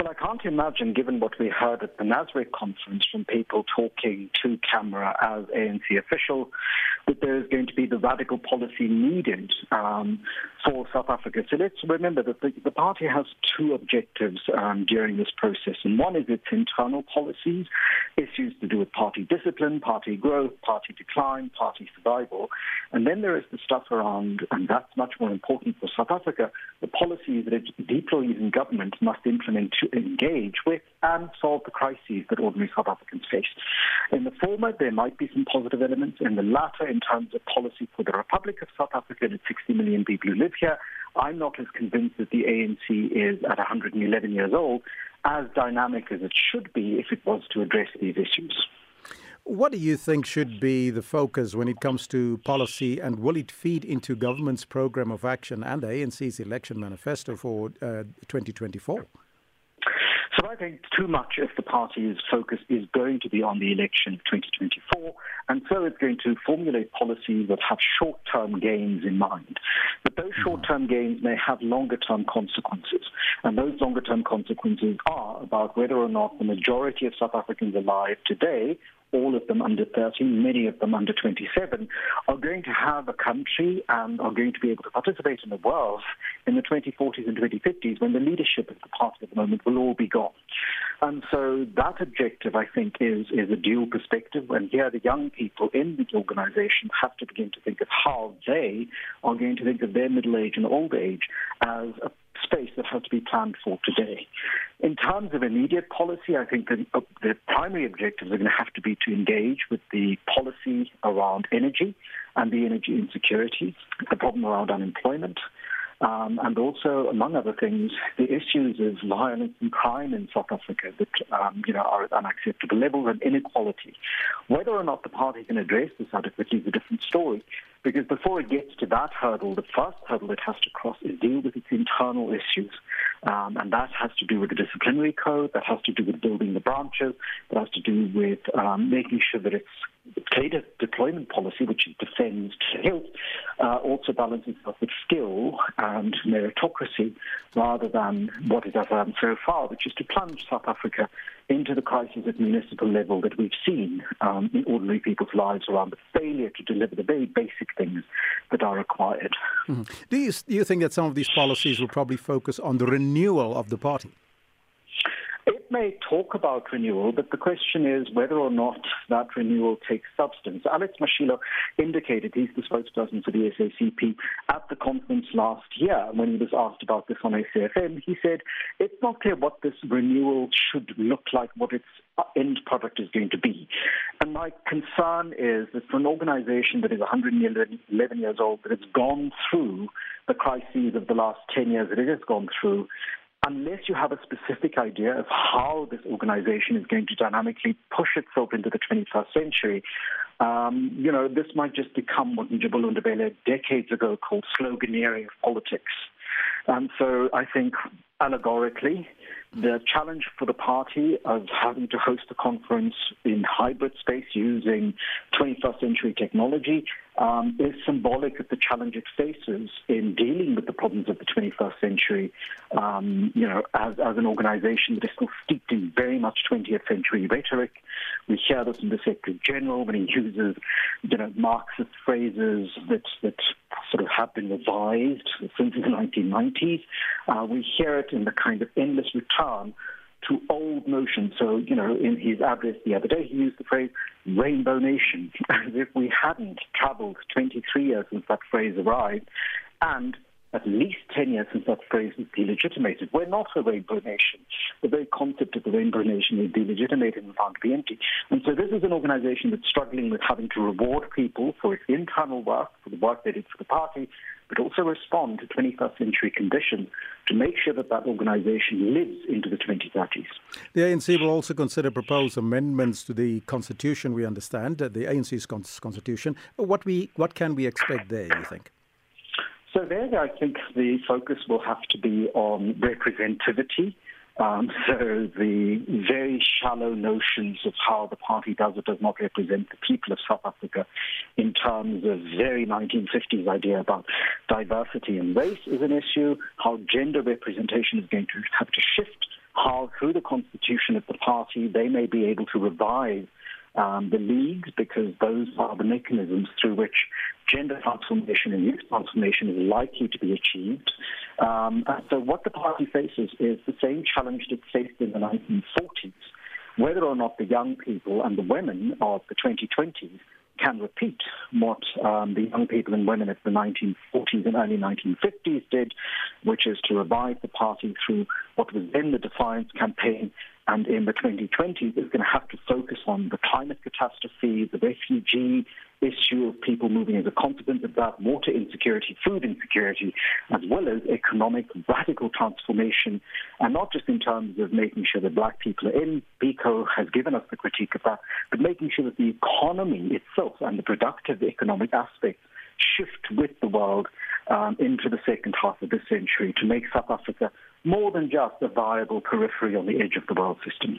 Well, I can't imagine, given what we heard at the NASREC conference from people talking to camera as ANC official, that there is going to be the radical policy needed um, for South Africa. So let's remember that the, the party has two objectives um, during this process, and one is its internal policies, issues to do with party discipline, party growth, party decline, party survival, and then there is the stuff around, and that's much more important for South Africa, the policies that it deploys in government must implement to engage with and solve the crises that ordinary South Africans face. In the former, there might be some positive elements. In the latter, in terms of policy for the Republic of South Africa and 60 million people who live here, I'm not as convinced that the ANC is at 111 years old as dynamic as it should be if it was to address these issues. What do you think should be the focus when it comes to policy, and will it feed into government's program of action and the ANC's election manifesto for uh, 2024? So I think too much of the party's focus is going to be on the election of 2024, and so it's going to formulate policies that have short term gains in mind. But those mm-hmm. short term gains may have longer term consequences, and those longer term consequences are about whether or not the majority of South Africans alive today all of them under 30, many of them under 27, are going to have a country and are going to be able to participate in the world in the 2040s and 2050s when the leadership of the party at the moment will all be gone. And so that objective, I think, is, is a dual perspective. And here the young people in the organization have to begin to think of how they are going to think of their middle age and old age as a space that had to be planned for today. In terms of immediate policy, I think the, the primary objectives are going to have to be to engage with the policy around energy and the energy insecurity, the problem around unemployment, um, and also, among other things, the issues of violence and crime in South Africa that um, you know are at unacceptable levels and inequality. Whether or not the party can address this adequately is a different story. Because before it gets to that hurdle, the first hurdle it has to cross is deal with its internal issues. Um, and that has to do with the disciplinary code, that has to do with building the branches, that has to do with um, making sure that it's trade deployment policy, which defends trade, uh, also balances out with skill and meritocracy rather than what it has done so far, which is to plunge South Africa into the crisis at municipal level that we've seen um, in ordinary people's lives around the failure to deliver the very basic things that are required. Mm-hmm. Do, you, do you think that some of these policies will probably focus on the renewal of the party? It may talk about renewal, but the question is whether or not that renewal takes substance. Alex Mashilo indicated he's the spokesperson for the SACP at the conference last year when he was asked about this on ACFM. He said, It's not clear what this renewal should look like, what its end product is going to be. And my concern is that for an organization that is 111 years old, that has gone through the crises of the last 10 years that it has gone through, unless you have a specific idea of how this organization is going to dynamically push itself into the 21st century, um, you know, this might just become what Njibulun Ndebele decades ago called sloganeering of politics. And um, so I think allegorically, the challenge for the party of having to host the conference in hybrid space using 21st century technology um, is symbolic of the challenge it faces in dealing with the problems of the 21st century. Um, you know, as, as an organization that is still steeped in very much 20th century rhetoric, we hear this in the Secretary General when he uses, you know, Marxist phrases that, that sort of have been revised since the 1990s. Uh, we hear it in the kind of endless return to old notions. So, you know, in his address the other day, he used the phrase rainbow nation, as if we hadn't traveled 23 years since that phrase arrived. And at least 10 years since that phrase was delegitimated. We're not a rainbow nation. The very concept of the rainbow nation is delegitimated and found to be empty. And so this is an organization that's struggling with having to reward people for its internal work, for the work they did for the party, but also respond to 21st century conditions to make sure that that organization lives into the 2030s. The ANC will also consider proposed amendments to the constitution, we understand, uh, the ANC's constitution. What, we, what can we expect there, you think? So there, I think the focus will have to be on representativity. Um, so the very shallow notions of how the party does or does not represent the people of South Africa in terms of very 1950s idea about diversity and race is an issue, how gender representation is going to have to shift, how through the constitution of the party they may be able to revive um, the leagues because those are the mechanisms through which gender transformation and youth transformation is likely to be achieved. Um, so what the party faces is the same challenge that faced in the 1940s whether or not the young people and the women of the 2020s can repeat what um, the young people and women of the 1940s and early 1950s did, which is to revive the party through what was then the defiance campaign. And in the 2020s, it's going to have to focus on the climate catastrophe, the refugee issue of people moving into confidence about water insecurity, food insecurity, as well as economic radical transformation, and not just in terms of making sure that black people are in. BICO has given us the critique of that, but making sure that the economy itself and the productive economic aspects shift with the world um, into the second half of this century to make South Africa more than just a viable periphery on the edge of the world system.